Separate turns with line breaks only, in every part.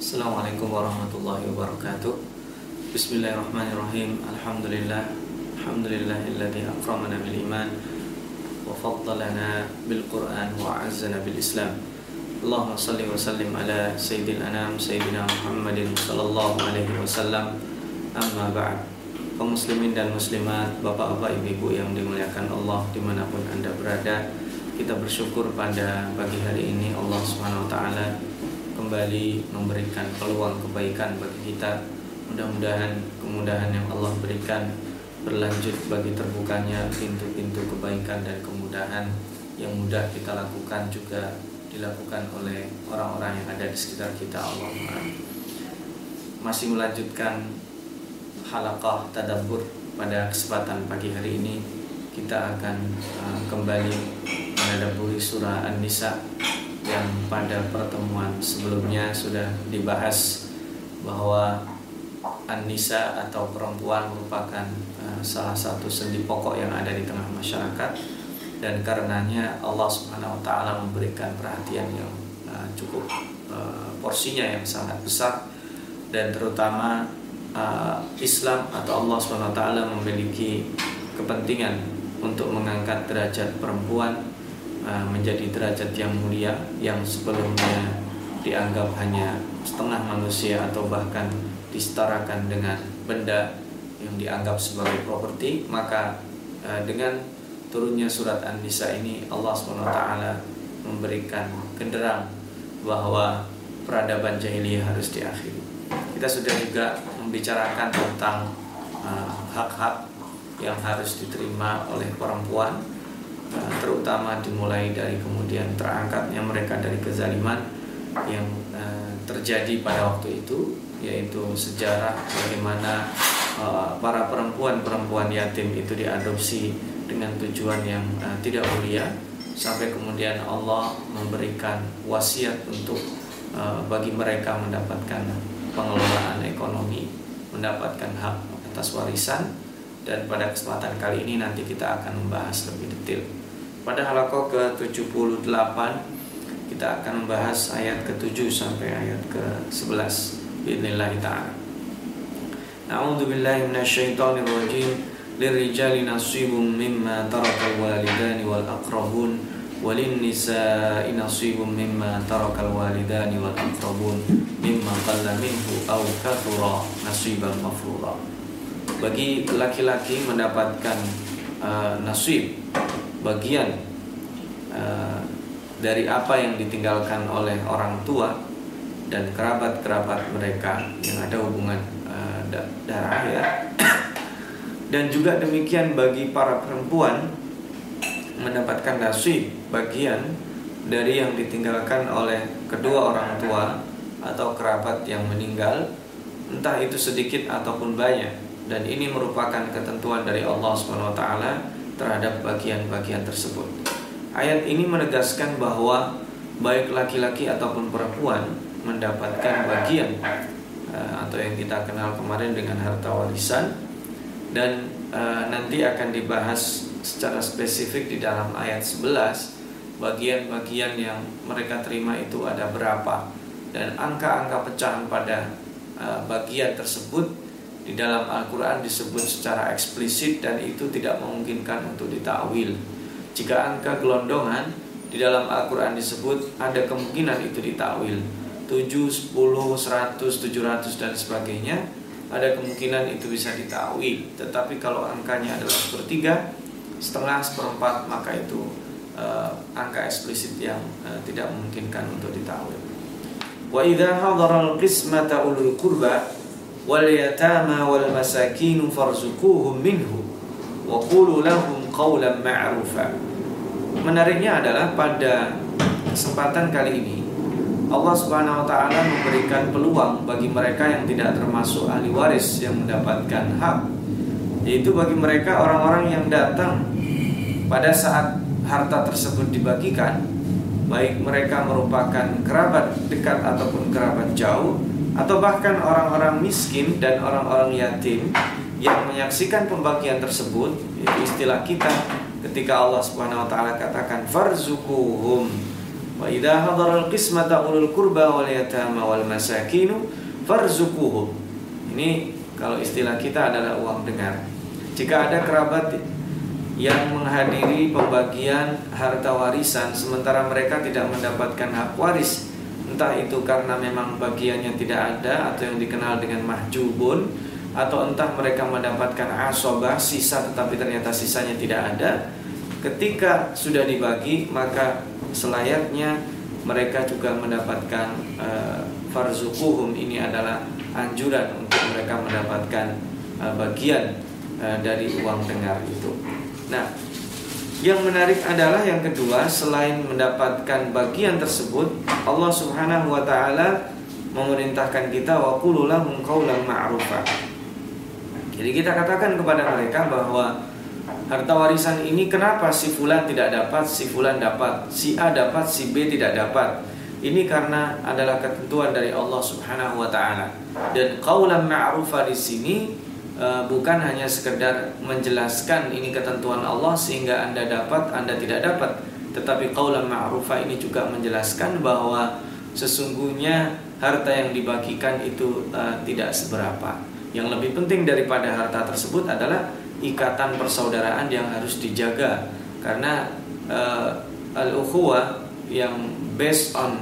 Assalamualaikum warahmatullahi wabarakatuh. Bismillahirrahmanirrahim. Alhamdulillah. Alhamdulillahilladzi akramana bil iman Wa faddalana bil quran Wa azzana bil islam. Allahumma salli wa sallim ala Sayyidil anam Sayyidina Muhammadin Sallallahu alaihi wasallam. Amma ba'd. Kaum muslimin dan muslimat, bapak-bapak, ibu-ibu yang dimuliakan Allah di mana pun anda berada, kita bersyukur pada pagi hari ini Allah Subhanahu Wa Taala kembali memberikan peluang kebaikan bagi kita. Mudah-mudahan kemudahan yang Allah berikan berlanjut bagi terbukanya pintu-pintu kebaikan dan kemudahan yang mudah kita lakukan juga dilakukan oleh orang-orang yang ada di sekitar kita. Allah masih melanjutkan halaqah tadabbur pada kesempatan pagi hari ini. Kita akan uh, kembali menadaburi surah An-Nisa yang pada pertemuan sebelumnya sudah dibahas bahwa An-Nisa atau perempuan merupakan uh, salah satu sendi pokok yang ada di tengah masyarakat. Dan karenanya Allah Subhanahu wa taala memberikan perhatian yang uh, cukup uh, porsinya yang sangat besar. Dan terutama Islam atau Allah SWT memiliki kepentingan untuk mengangkat derajat perempuan uh, menjadi derajat yang mulia yang sebelumnya dianggap hanya setengah manusia atau bahkan disetarakan dengan benda yang dianggap sebagai properti maka uh, dengan turunnya surat An-Nisa ini Allah SWT memberikan genderang bahwa peradaban jahiliyah harus diakhiri. Kita sudah juga membicarakan tentang uh, hak-hak uh, yang harus diterima oleh perempuan terutama dimulai dari kemudian terangkatnya mereka dari kezaliman yang uh, terjadi pada waktu itu yaitu sejarah bagaimana uh, para perempuan-perempuan yatim itu diadopsi dengan tujuan yang uh, tidak mulia sampai kemudian Allah memberikan wasiat untuk bagi mereka mendapatkan pengelolaan ekonomi, mendapatkan hak atas warisan dan pada kesempatan kali ini nanti kita akan membahas lebih detail. Pada halakoh ke-78 kita akan membahas ayat ke-7 sampai ayat ke-11 Bismillah ta'ala. A'udzu billahi minasyaitonir rajim. Lirijali nasibum mimma tarakal walidani wal aqrabun وللنساء نصيب مما ترك الوالدان والأقربون مما قل منه أو كثر نصيبا مفروضا bagi laki-laki mendapatkan uh, nasib bagian uh, dari apa yang ditinggalkan oleh orang tua dan kerabat-kerabat mereka yang ada hubungan uh, darah ya. Dan juga demikian bagi para perempuan mendapatkan nasib bagian dari yang ditinggalkan oleh kedua orang tua atau kerabat yang meninggal entah itu sedikit ataupun banyak. Dan ini merupakan ketentuan dari Allah SWT terhadap bagian-bagian tersebut. Ayat ini menegaskan bahwa baik laki-laki ataupun perempuan mendapatkan bagian eh, atau yang kita kenal kemarin dengan harta warisan dan eh, nanti akan dibahas secara spesifik di dalam ayat 11 bagian-bagian yang mereka terima itu ada berapa dan angka-angka pecahan pada uh, bagian tersebut di dalam Al-Quran disebut secara eksplisit dan itu tidak memungkinkan untuk ditakwil. Jika angka gelondongan di dalam Al-Quran disebut ada kemungkinan itu ditakwil. 7, 10, 100, 700 dan sebagainya ada kemungkinan itu bisa ditakwil. Tetapi kalau angkanya adalah sepertiga setengah seperempat maka itu uh, angka eksplisit yang uh, tidak memungkinkan untuk ditawil. Wa idza hadara al-qismata ulul qurba wal yatama wal masakin minhu wa qulu lahum qawlan. Menariknya adalah pada kesempatan kali ini Allah Subhanahu wa taala memberikan peluang bagi mereka yang tidak termasuk ahli waris yang mendapatkan hak yaitu bagi mereka orang-orang yang datang pada saat harta tersebut dibagikan baik mereka merupakan kerabat dekat ataupun kerabat jauh atau bahkan orang-orang miskin dan orang-orang yatim yang menyaksikan pembagian tersebut itu istilah kita ketika Allah Subhanahu wa taala katakan farzukuhum Wa idza hadara al-qismata ulul qurba wal yatama wal masakinu farzuquhum. Ini kalau istilah kita adalah uang dengar. Jika ada kerabat yang menghadiri pembagian harta warisan sementara mereka tidak mendapatkan hak waris, entah itu karena memang bagiannya tidak ada atau yang dikenal dengan mahjubun atau entah mereka mendapatkan asobah sisa tetapi ternyata sisanya tidak ada. Ketika sudah dibagi maka selayaknya mereka juga mendapatkan uh, farzukuhum ini adalah anjuran untuk mereka mendapatkan uh, bagian uh, dari uang dengar itu. Nah, yang menarik adalah yang kedua selain mendapatkan bagian tersebut Allah Subhanahu wa taala memerintahkan kita wa qulu lahum qawlan ma'rufa. Jadi kita katakan kepada mereka bahwa harta warisan ini kenapa si fulan tidak dapat, si fulan dapat, si A dapat, si B tidak dapat. Ini karena adalah ketentuan dari Allah Subhanahu wa taala. Dan qaulan ma'rufa di sini bukan hanya sekedar menjelaskan ini ketentuan Allah sehingga Anda dapat, Anda tidak dapat, tetapi qaulan ma'rufa ini juga menjelaskan bahwa sesungguhnya harta yang dibagikan itu e, tidak seberapa. Yang lebih penting daripada harta tersebut adalah ikatan persaudaraan yang harus dijaga karena uh, al-ukhuwah yang based on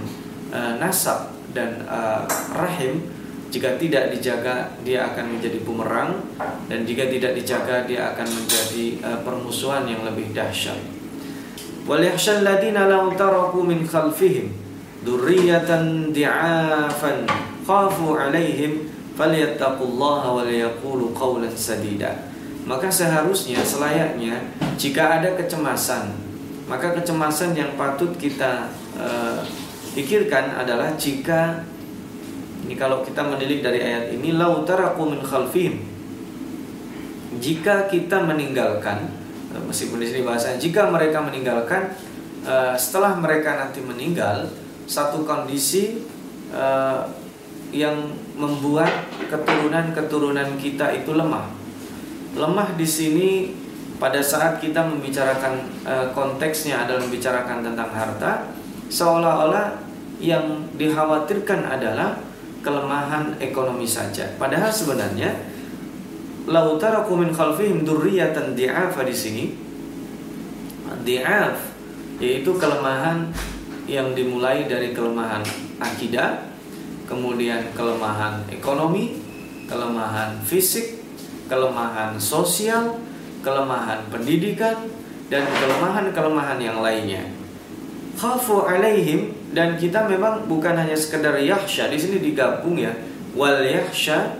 uh, nasab dan uh, rahim jika tidak dijaga dia akan menjadi bumerang dan jika tidak dijaga dia akan menjadi uh, permusuhan yang lebih dahsyat. Wal yakhshal ladina law taraku min khalfihim dzurriyyatan di'afan khafu 'alaihim falyattaqullaha wal yaqulu qawlan sadida maka seharusnya selayaknya jika ada kecemasan maka kecemasan yang patut kita uh, pikirkan adalah jika ini kalau kita menilik dari ayat ini lautaraku min khalfihim. Jika kita meninggalkan uh, meskipun di sini bahasa jika mereka meninggalkan uh, setelah mereka nanti meninggal satu kondisi uh, yang membuat keturunan-keturunan kita itu lemah. Lemah di sini pada saat kita membicarakan konteksnya adalah membicarakan tentang harta seolah-olah yang dikhawatirkan adalah kelemahan ekonomi saja padahal sebenarnya lautaraku min khalfihim dzurriyyatan di'afa di sini di'af yaitu kelemahan yang dimulai dari kelemahan akidah kemudian kelemahan ekonomi kelemahan fisik kelemahan sosial, kelemahan pendidikan, dan kelemahan-kelemahan yang lainnya. Khafu alaihim dan kita memang bukan hanya sekedar yahsya di sini digabung ya wal yahsya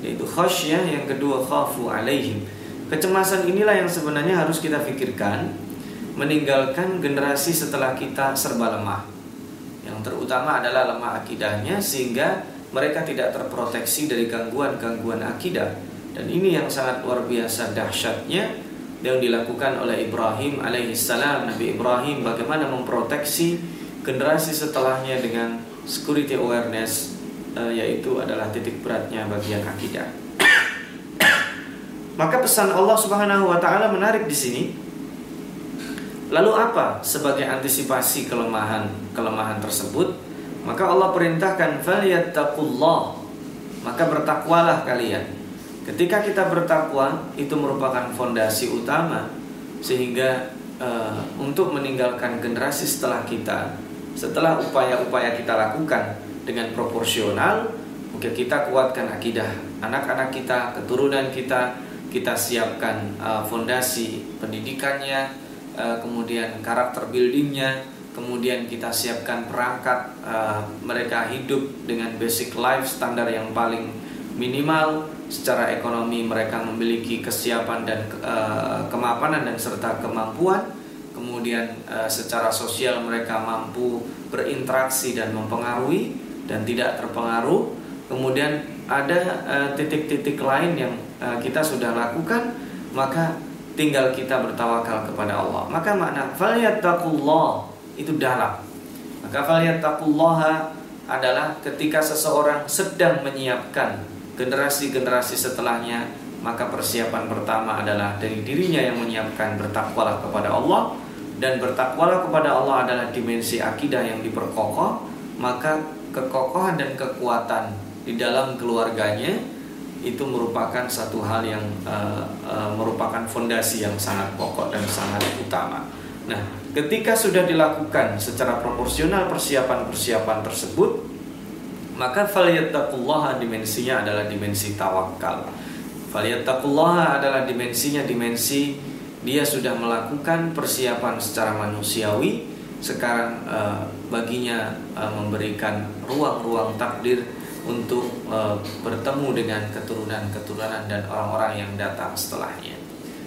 yaitu khasyah yang kedua khafu alaihim. Kecemasan inilah yang sebenarnya harus kita pikirkan meninggalkan generasi setelah kita serba lemah. Yang terutama adalah lemah akidahnya sehingga mereka tidak terproteksi dari gangguan-gangguan akidah dan ini yang sangat luar biasa dahsyatnya yang dilakukan oleh Ibrahim alaihissalam Nabi Ibrahim bagaimana memproteksi generasi setelahnya dengan security awareness uh, yaitu adalah titik beratnya bagian akidah. Maka pesan Allah Subhanahu wa taala menarik di sini. Lalu apa sebagai antisipasi kelemahan kelemahan tersebut? Maka Allah perintahkan falyattaqullah. Maka bertakwalah kalian. Ketika kita bertakwa itu merupakan fondasi utama sehingga uh, untuk meninggalkan generasi setelah kita, setelah upaya-upaya kita lakukan dengan proporsional, mungkin kita kuatkan akidah anak-anak kita, keturunan kita, kita siapkan uh, fondasi pendidikannya, uh, kemudian karakter buildingnya, kemudian kita siapkan perangkat uh, mereka hidup dengan basic life standar yang paling minimal. Secara ekonomi mereka memiliki kesiapan dan uh, kemapanan dan serta kemampuan kemudian uh, secara sosial mereka mampu berinteraksi dan mempengaruhi dan tidak terpengaruh. Kemudian ada eh, titik-titik uh, lain yang uh, kita sudah lakukan maka tinggal kita bertawakal kepada Allah. Maka makna falyattaqullah itu dalam. Maka falyattaqullah adalah ketika seseorang sedang menyiapkan generasi-generasi setelahnya maka persiapan pertama adalah dari dirinya yang menyiapkan bertakwalah kepada Allah dan bertakwalah kepada Allah adalah dimensi akidah yang diperkokoh, maka kekokohan dan kekuatan di dalam keluarganya itu merupakan satu hal yang uh, uh, merupakan fondasi yang sangat pokok dan sangat utama. Nah, ketika sudah dilakukan secara proporsional persiapan-persiapan tersebut, maka falyattaqullaha dimensinya adalah dimensi tawakal. Falyattaqullaha adalah dimensinya dimensi dia sudah melakukan persiapan secara manusiawi sekarang uh, baginya uh, memberikan ruang-ruang takdir untuk uh, bertemu dengan keturunan-keturunan dan orang-orang yang datang setelahnya.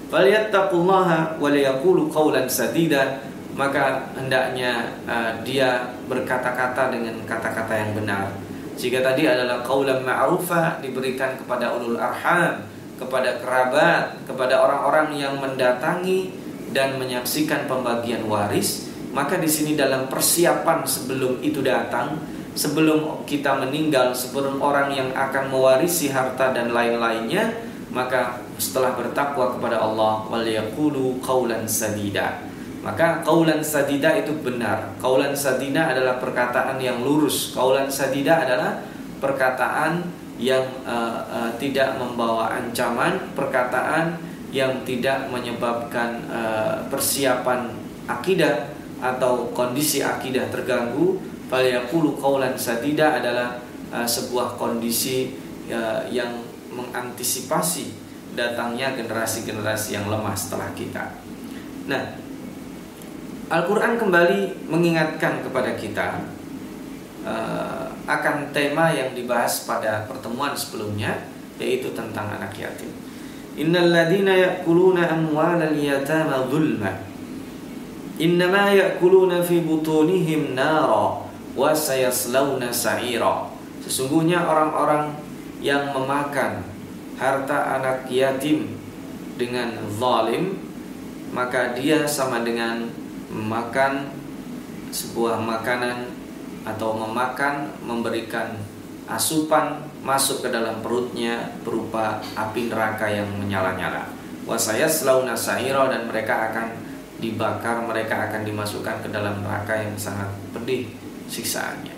Falyattaqullaha wa liyaqulu qawlan sadida maka hendaknya dia berkata-kata dengan kata-kata yang benar. Jika tadi adalah qaulan ma'rufa diberikan kepada ulul arham kepada kerabat, kepada orang-orang yang mendatangi dan menyaksikan pembagian waris, maka di sini dalam persiapan sebelum itu datang, sebelum kita meninggal, sebelum orang yang akan mewarisi harta dan lain-lainnya, maka setelah bertakwa kepada Allah, waliyaqulu qaulan sadida. Maka kaulan sadida itu benar. Kaulan sadida adalah perkataan yang lurus. Kaulan sadida adalah perkataan yang uh, uh, tidak membawa ancaman, perkataan yang tidak menyebabkan uh, persiapan akidah atau kondisi akidah terganggu, falyaqulu qaulan sadida adalah uh, sebuah kondisi uh, yang mengantisipasi datangnya generasi-generasi yang lemah setelah kita. Nah, Al-Qur'an kembali mengingatkan kepada kita uh, akan tema yang dibahas pada pertemuan sebelumnya yaitu tentang anak yatim. Innal ladina ya'kuluna amwalal yatama zulma innama ya'kuluna fi butunihim nara wa sayaslawna sa'ira. Sesungguhnya orang-orang yang memakan harta anak yatim dengan zalim maka dia sama dengan memakan sebuah makanan atau memakan memberikan asupan masuk ke dalam perutnya berupa api neraka yang menyala-nyala. Wasaya selauna sahiro dan mereka akan dibakar, mereka akan dimasukkan ke dalam neraka yang sangat pedih siksaannya.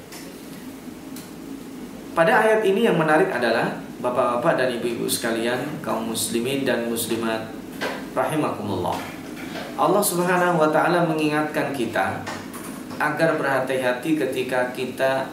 Pada ayat ini yang menarik adalah Bapak-bapak dan ibu-ibu sekalian, kaum muslimin dan muslimat rahimakumullah. Allah Subhanahu wa taala mengingatkan kita agar berhati-hati ketika kita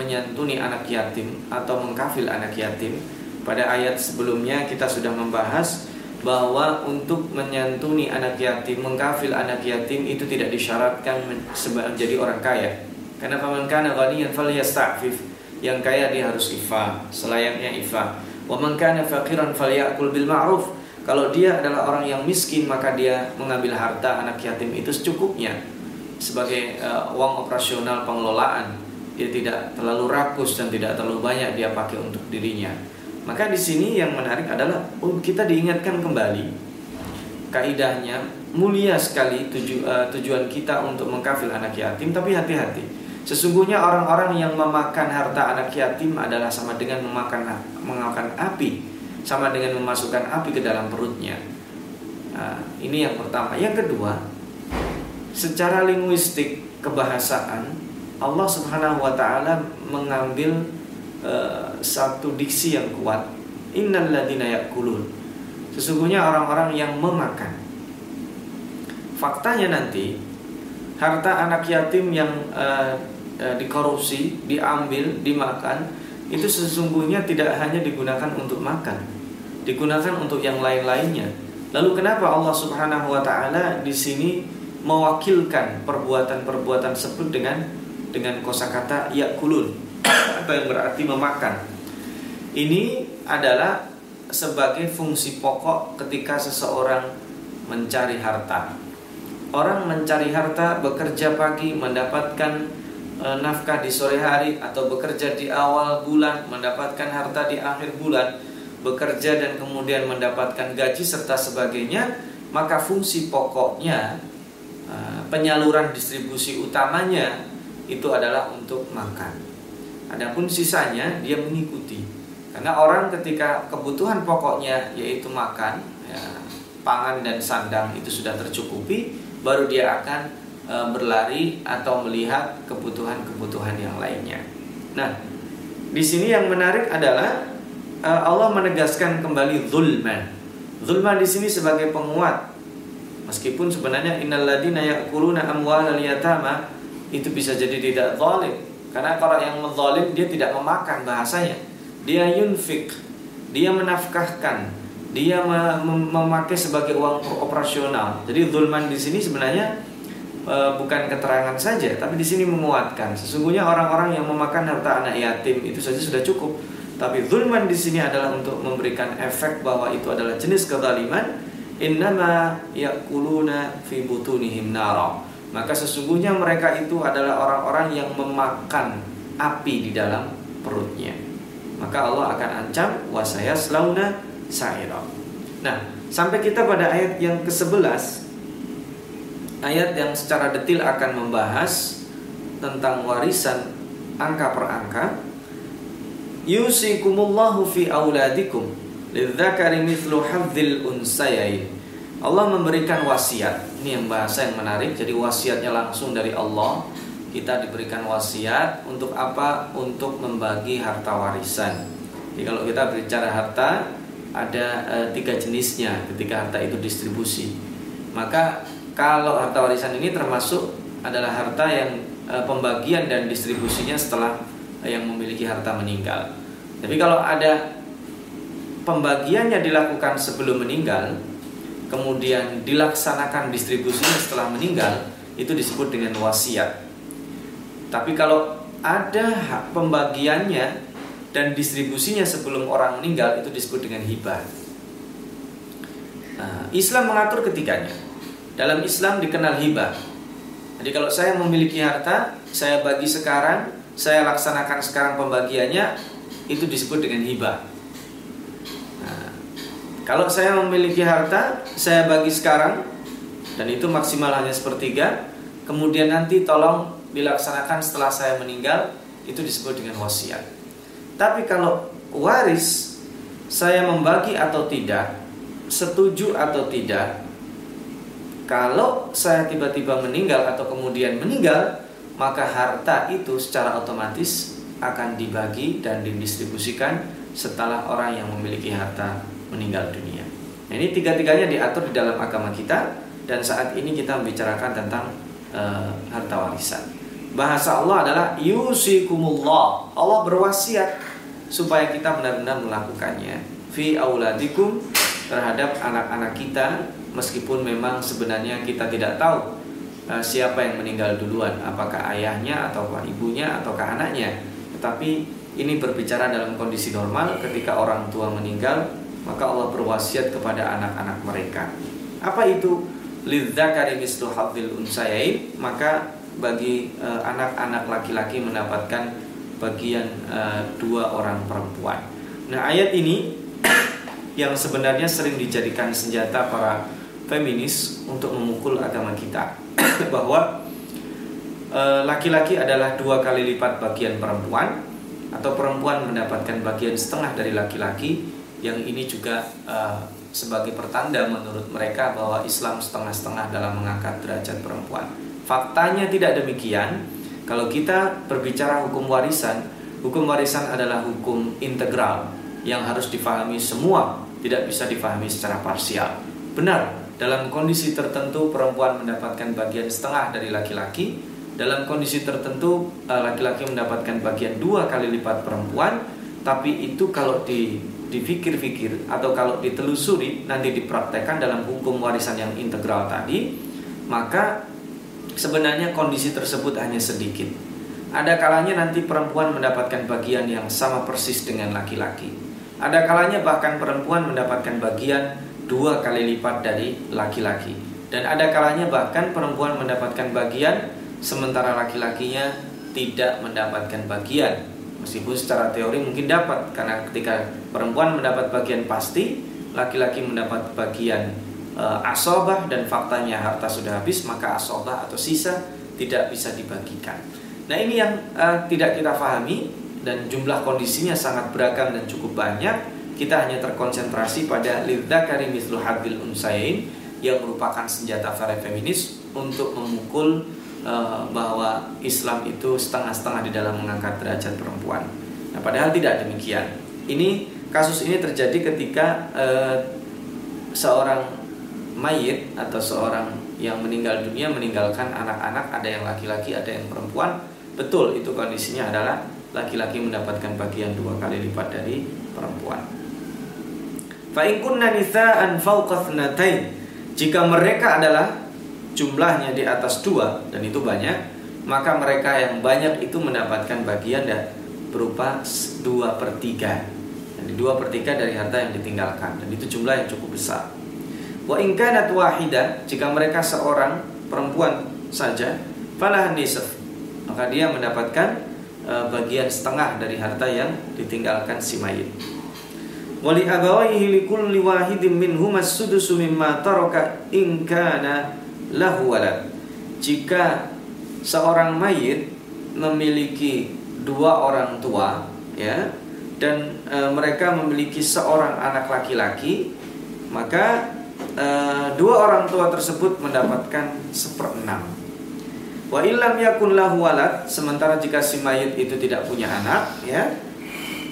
menyantuni anak yatim atau mengkafil anak yatim. Pada ayat sebelumnya kita sudah membahas bahwa untuk menyantuni anak yatim, mengkafil anak yatim itu tidak disyaratkan menjadi orang kaya. Karena paman kana ghaniyan falyasta'fif. Yang kaya dia harus ifa, selayaknya ifa. Wa man kana faqiran falyakul bil ma'ruf. Kalau dia adalah orang yang miskin maka dia mengambil harta anak yatim itu secukupnya sebagai uh, uang operasional pengelolaan dia tidak terlalu rakus dan tidak terlalu banyak dia pakai untuk dirinya. Maka di sini yang menarik adalah oh, kita diingatkan kembali kaidahnya mulia sekali tuju, uh, tujuan kita untuk mengkafil anak yatim tapi hati-hati. Sesungguhnya orang-orang yang memakan harta anak yatim adalah sama dengan memakan memakan api sama dengan memasukkan api ke dalam perutnya. Nah, ini yang pertama. Yang kedua secara linguistik kebahasaan Allah Subhanahu wa taala mengambil uh, satu diksi yang kuat. Innal ladina yakulun. Sesungguhnya orang-orang yang memakan. Faktanya nanti harta anak yatim yang uh, uh, dikorupsi diambil dimakan itu sesungguhnya tidak hanya digunakan untuk makan. Digunakan untuk yang lain-lainnya. Lalu kenapa Allah Subhanahu wa taala di sini mewakilkan perbuatan-perbuatan tersebut dengan dengan kosakata yakulun atau yang berarti memakan. Ini adalah sebagai fungsi pokok ketika seseorang mencari harta. Orang mencari harta, bekerja pagi, mendapatkan e, nafkah di sore hari atau bekerja di awal bulan, mendapatkan harta di akhir bulan, bekerja dan kemudian mendapatkan gaji serta sebagainya, maka fungsi pokoknya penyaluran distribusi utamanya itu adalah untuk makan. Adapun sisanya dia mengikuti. Karena orang ketika kebutuhan pokoknya yaitu makan, ya, pangan dan sandang itu sudah tercukupi, baru dia akan e, berlari atau melihat kebutuhan-kebutuhan yang lainnya. Nah, di sini yang menarik adalah e, Allah menegaskan kembali zulman. Zulman di sini sebagai penguat. Meskipun sebenarnya innalladzina ya'kuluna amwalal yatama itu bisa jadi tidak zalim. Karena kalau yang menzalim dia tidak memakan bahasanya. Dia yunfik, dia menafkahkan, dia memakai sebagai uang operasional. Jadi zulman di sini sebenarnya e, bukan keterangan saja, tapi di sini menguatkan. Sesungguhnya orang-orang yang memakan harta anak yatim itu saja sudah cukup. Tapi zulman di sini adalah untuk memberikan efek bahwa itu adalah jenis kezaliman. Innama yakuluna fi butunihim nara maka sesungguhnya mereka itu adalah orang-orang yang memakan api di dalam perutnya. Maka Allah akan ancam wasaya selauna sa'ira. Nah, sampai kita pada ayat yang ke-11 ayat yang secara detil akan membahas tentang warisan angka per angka. Yusikumullahu fi auladikum lidzakari mithlu hadzil unsayain Allah memberikan wasiat. Ini yang bahasa yang menarik. Jadi wasiatnya langsung dari Allah. Kita diberikan wasiat untuk apa? Untuk membagi harta warisan. Jadi kalau kita berbicara harta ada e, tiga jenisnya ketika harta itu distribusi. Maka kalau harta warisan ini termasuk adalah harta yang e, pembagian dan distribusinya setelah e, yang memiliki harta meninggal. Tapi kalau ada pembagiannya dilakukan sebelum meninggal, kemudian dilaksanakan distribusinya setelah meninggal itu disebut dengan wasiat. Tapi kalau ada hak pembagiannya dan distribusinya sebelum orang meninggal itu disebut dengan hibah. Nah, Islam mengatur ketiganya. Dalam Islam dikenal hibah. Jadi kalau saya memiliki harta, saya bagi sekarang, saya laksanakan sekarang pembagiannya, itu disebut dengan hibah. Kalau saya memiliki harta, saya bagi sekarang dan itu maksimal hanya sepertiga. Kemudian nanti tolong dilaksanakan setelah saya meninggal, itu disebut dengan wasiat. Tapi kalau waris, saya membagi atau tidak, setuju atau tidak, kalau saya tiba-tiba meninggal atau kemudian meninggal, maka harta itu secara otomatis akan dibagi dan didistribusikan setelah orang yang memiliki harta meninggal dunia. Nah, ini tiga-tiganya diatur di dalam agama kita dan saat ini kita membicarakan tentang uh, harta warisan. Bahasa Allah adalah yusikumullah. Allah berwasiat supaya kita benar-benar melakukannya fi auladikum terhadap anak-anak kita meskipun memang sebenarnya kita tidak tahu uh, siapa yang meninggal duluan, apakah ayahnya ataukah ibunya ataukah anaknya. Tetapi ini berbicara dalam kondisi normal ketika orang tua meninggal maka Allah berwasiat kepada anak-anak mereka. Apa itu? Lidzakari mislu hadzil unsayain, maka bagi eh, anak-anak laki-laki mendapatkan bagian uh, dua orang perempuan. Nah, ayat ini yang sebenarnya sering dijadikan senjata para feminis untuk memukul agama kita bahwa eh, laki-laki adalah dua kali lipat bagian perempuan atau perempuan mendapatkan bagian setengah dari laki-laki yang ini juga uh, sebagai pertanda menurut mereka bahwa Islam setengah-setengah dalam mengangkat derajat perempuan. Faktanya tidak demikian. Kalau kita berbicara hukum warisan, hukum warisan adalah hukum integral yang harus difahami semua, tidak bisa difahami secara parsial. Benar, dalam kondisi tertentu perempuan mendapatkan bagian setengah dari laki-laki, dalam kondisi tertentu eh, laki-laki mendapatkan bagian dua kali lipat perempuan, tapi itu kalau di dipikir-pikir atau kalau ditelusuri nanti dipraktekkan dalam hukum warisan yang integral tadi, maka sebenarnya kondisi tersebut hanya sedikit. Ada kalanya nanti perempuan mendapatkan bagian yang sama persis dengan laki-laki. Ada kalanya bahkan perempuan mendapatkan bagian dua kali lipat dari laki-laki. Dan ada kalanya bahkan perempuan mendapatkan bagian sementara laki-lakinya tidak mendapatkan bagian Meskipun secara teori mungkin dapat karena ketika perempuan mendapat bagian pasti, laki-laki mendapat bagian e, asobah dan faktanya harta sudah habis, maka asobah atau sisa tidak bisa dibagikan. Nah ini yang e, tidak kita pahami dan jumlah kondisinya sangat beragam dan cukup banyak. Kita hanya terkonsentrasi pada lidzakari mislu hadil unsayin yang merupakan senjata para feminis untuk memukul uh, bahwa Islam itu setengah-setengah di dalam mengangkat derajat perempuan. Nah, padahal tidak demikian. Ini kasus ini terjadi ketika uh, seorang mayit atau seorang yang meninggal dunia meninggalkan anak-anak, ada yang laki-laki, ada yang perempuan. Betul, itu kondisinya adalah laki-laki mendapatkan bagian dua kali lipat dari perempuan. Fa'inkunna nisa'an Jika mereka adalah jumlahnya di atas dua dan itu banyak, maka mereka yang banyak itu mendapatkan bagian dan berupa dua per tiga. Jadi dua per tiga dari harta yang ditinggalkan dan itu jumlah yang cukup besar. Wa ingkanat wahida jika mereka seorang perempuan saja, falah nisf maka dia mendapatkan uh, bagian setengah dari harta yang ditinggalkan si mayit. Wali abawaihi likulli wahidin minhum as-sudusu mimma taraka in lahu walad. Jika seorang mayit memiliki dua orang tua ya dan e, mereka memiliki seorang anak laki-laki maka e, dua orang tua tersebut mendapatkan seperenam Wa illam yakun lahu walad, sementara jika si mayit itu tidak punya anak, ya.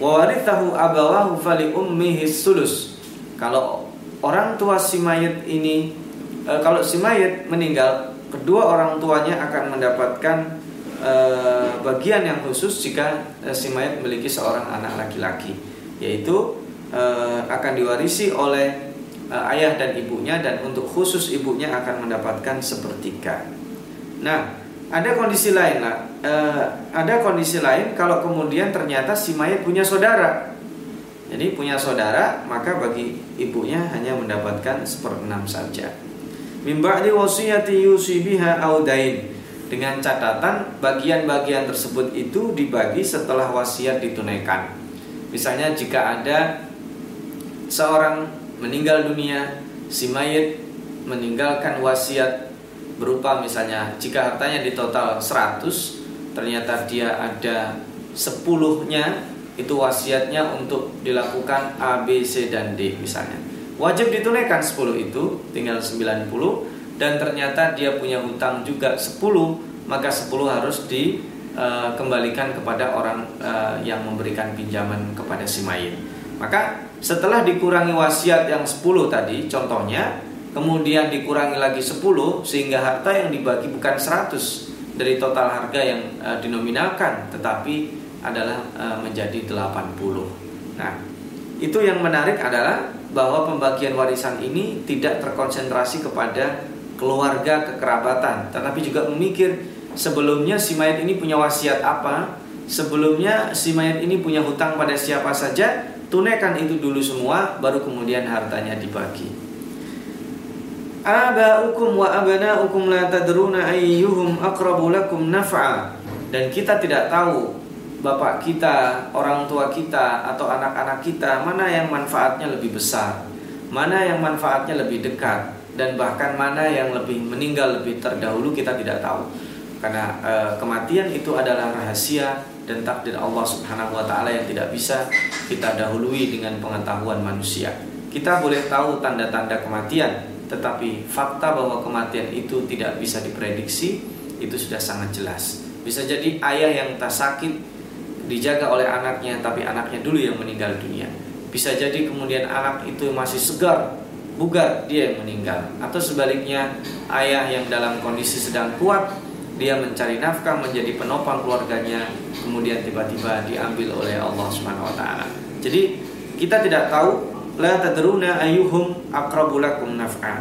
Wa warithahu abawahu fali ummihi sulus. Kalau orang tua si mayit ini e, kalau si mayit meninggal, kedua orang tuanya akan mendapatkan e, bagian yang khusus jika e, si mayit memiliki seorang anak laki-laki, yaitu e, akan diwarisi oleh e, ayah dan ibunya dan untuk khusus ibunya akan mendapatkan sepertiga. Nah, ada kondisi lain lah. E, ada kondisi lain kalau kemudian ternyata si mayat punya saudara. Jadi punya saudara, maka bagi ibunya hanya mendapatkan seperenam saja. Mimba'li wasiyati yusibiha audain. Dengan catatan bagian-bagian tersebut itu dibagi setelah wasiat ditunaikan. Misalnya jika ada seorang meninggal dunia, si mayat meninggalkan wasiat berupa misalnya jika hartanya di total 100 ternyata dia ada 10-nya itu wasiatnya untuk dilakukan A, B, C dan D misalnya. Wajib ditunaikan 10 itu tinggal 90 dan ternyata dia punya hutang juga 10 maka 10 harus dikembalikan kepada orang uh, yang memberikan pinjaman kepada si mayit. Maka setelah dikurangi wasiat yang 10 tadi contohnya kemudian dikurangi lagi 10 sehingga harta yang dibagi bukan 100 dari total harga yang uh, dinominalkan tetapi adalah menjadi 80. Nah, itu yang menarik adalah bahwa pembagian warisan ini tidak terkonsentrasi kepada keluarga kekerabatan, tetapi juga memikir sebelumnya si mayat ini punya wasiat apa, sebelumnya si mayat ini punya hutang pada siapa saja, tunaikan itu dulu semua baru kemudian hartanya dibagi. Aba'ukum wa abana'ukum la tadruna ayyuhum aqrabu lakum naf'a. Dan kita tidak tahu bapak kita, orang tua kita atau anak-anak kita mana yang manfaatnya lebih besar, mana yang manfaatnya lebih dekat dan bahkan mana yang lebih meninggal lebih terdahulu kita tidak tahu. Karena e, kematian itu adalah rahasia dan takdir Allah Subhanahu wa taala yang tidak bisa kita dahului dengan pengetahuan manusia. Kita boleh tahu tanda-tanda kematian, tetapi fakta bahwa kematian itu tidak bisa diprediksi itu sudah sangat jelas. Bisa jadi ayah yang tak sakit dijaga oleh anaknya tapi anaknya dulu yang meninggal dunia. Bisa jadi kemudian anak itu masih segar, bugar dia yang meninggal atau sebaliknya ayah yang dalam kondisi sedang kuat dia mencari nafkah menjadi penopang keluarganya kemudian tiba-tiba diambil oleh Allah Subhanahu wa taala. Jadi kita tidak tahu la tadruna ayyuhum aqrabu lakum naf'a.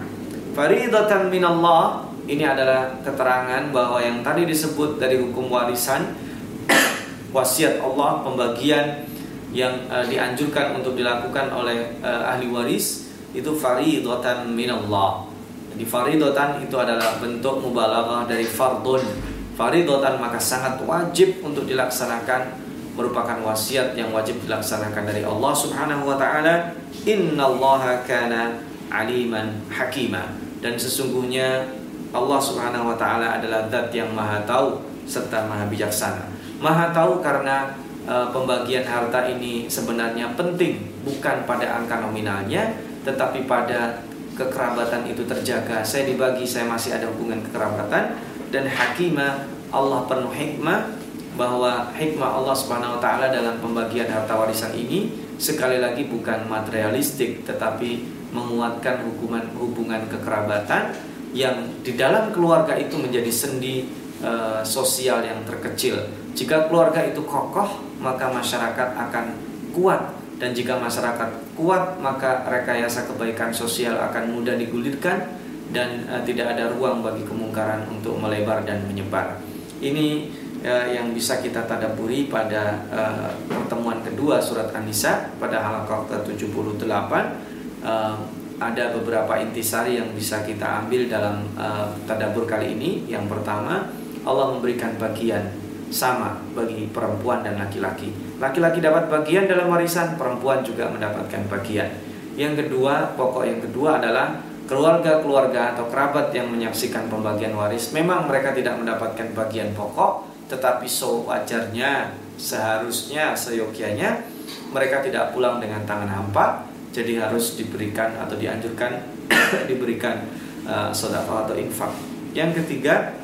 Faridatan minallah ini adalah keterangan bahwa yang tadi disebut dari hukum warisan wasiat Allah pembagian yang uh, dianjurkan untuk dilakukan oleh uh, ahli waris itu faridatan minallah. Jadi faridatan itu adalah bentuk mubalaghah dari fardun. Faridatan maka sangat wajib untuk dilaksanakan merupakan wasiat yang wajib dilaksanakan dari Allah Subhanahu wa taala innallaha kana aliman hakima dan sesungguhnya Allah Subhanahu wa taala adalah zat yang maha tahu serta maha bijaksana maha tahu karena e, pembagian harta ini sebenarnya penting bukan pada angka nominalnya tetapi pada kekerabatan itu terjaga. Saya dibagi, saya masih ada hubungan kekerabatan dan hakimah Allah penuh hikmah bahwa hikmah Allah Subhanahu wa taala dalam pembagian harta warisan ini sekali lagi bukan materialistik tetapi menguatkan hubungan hubungan kekerabatan yang di dalam keluarga itu menjadi sendi e, sosial yang terkecil. Jika keluarga itu kokoh, maka masyarakat akan kuat dan jika masyarakat kuat maka rekayasa kebaikan sosial akan mudah digulirkan dan uh, tidak ada ruang bagi kemungkaran untuk melebar dan menyebar. Ini uh, yang bisa kita tadaburi pada uh, pertemuan kedua surat An-Nisa pada halaman ke-78 uh, ada beberapa intisari yang bisa kita ambil dalam uh, tadabur kali ini. Yang pertama, Allah memberikan bagian sama bagi perempuan dan laki-laki. Laki-laki dapat bagian dalam warisan, perempuan juga mendapatkan bagian. Yang kedua, pokok yang kedua adalah keluarga-keluarga atau kerabat yang menyaksikan pembagian waris. Memang mereka tidak mendapatkan bagian pokok, tetapi sewajarnya, seharusnya, seyogianya mereka tidak pulang dengan tangan hampa, jadi harus diberikan atau dianjurkan diberikan uh, atau infak. Yang ketiga,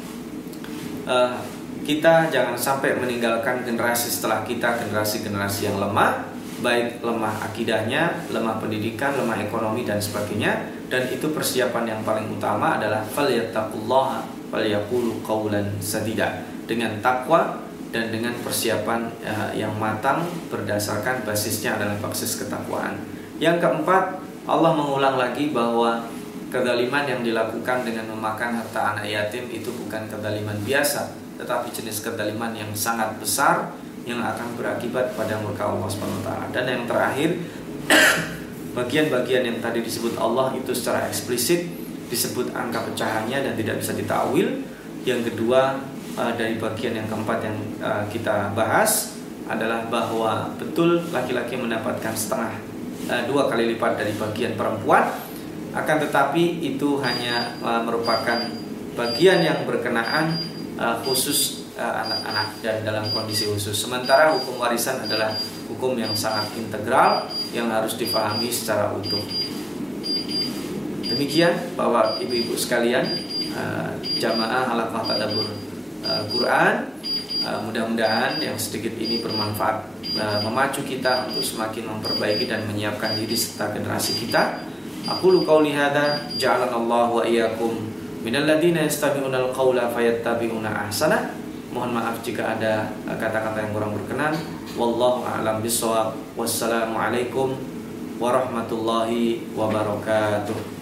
uh, kita jangan sampai meninggalkan generasi setelah kita generasi-generasi yang lemah baik lemah akidahnya, lemah pendidikan, lemah ekonomi dan sebagainya. Dan itu persiapan yang paling utama adalah falyattaqullaha falyaqulu qawlan sadida. Dengan takwa dan dengan persiapan uh, yang matang berdasarkan basisnya adalah basis ketakwaan. Yang keempat, Allah mengulang lagi bahwa kedaliman yang dilakukan dengan memakan harta anak yatim itu bukan kedaliman biasa, tetapi jenis kedaliman yang sangat besar yang akan berakibat pada murka Allah wa Dan yang terakhir bagian-bagian yang tadi disebut Allah itu secara eksplisit disebut angka pecahannya dan tidak bisa ditawil. Yang kedua eh, dari bagian yang keempat yang eh, kita bahas adalah bahwa betul laki-laki mendapatkan setengah eh, dua kali lipat dari bagian perempuan akan tetapi itu hanya merupakan bagian yang berkenaan uh, khusus eh, anak-anak uh, dan dalam kondisi khusus. Sementara hukum warisan adalah hukum yang sangat integral yang harus dipahami secara utuh. Demikian bahwa ibu-ibu sekalian uh, jamaah halaqah tadabur uh, Quran uh, mudah-mudahan yang sedikit ini bermanfaat uh, memacu kita untuk semakin memperbaiki dan menyiapkan diri serta generasi kita. Aku lu qauli hadza ja'alanallahu wa iyyakum minalladzina yastami'una al-qawla fayattabi'una ahsana. Mohon maaf jika ada kata-kata yang kurang berkenan. Wallahu a'lam bishawab. Wassalamualaikum warahmatullahi wabarakatuh.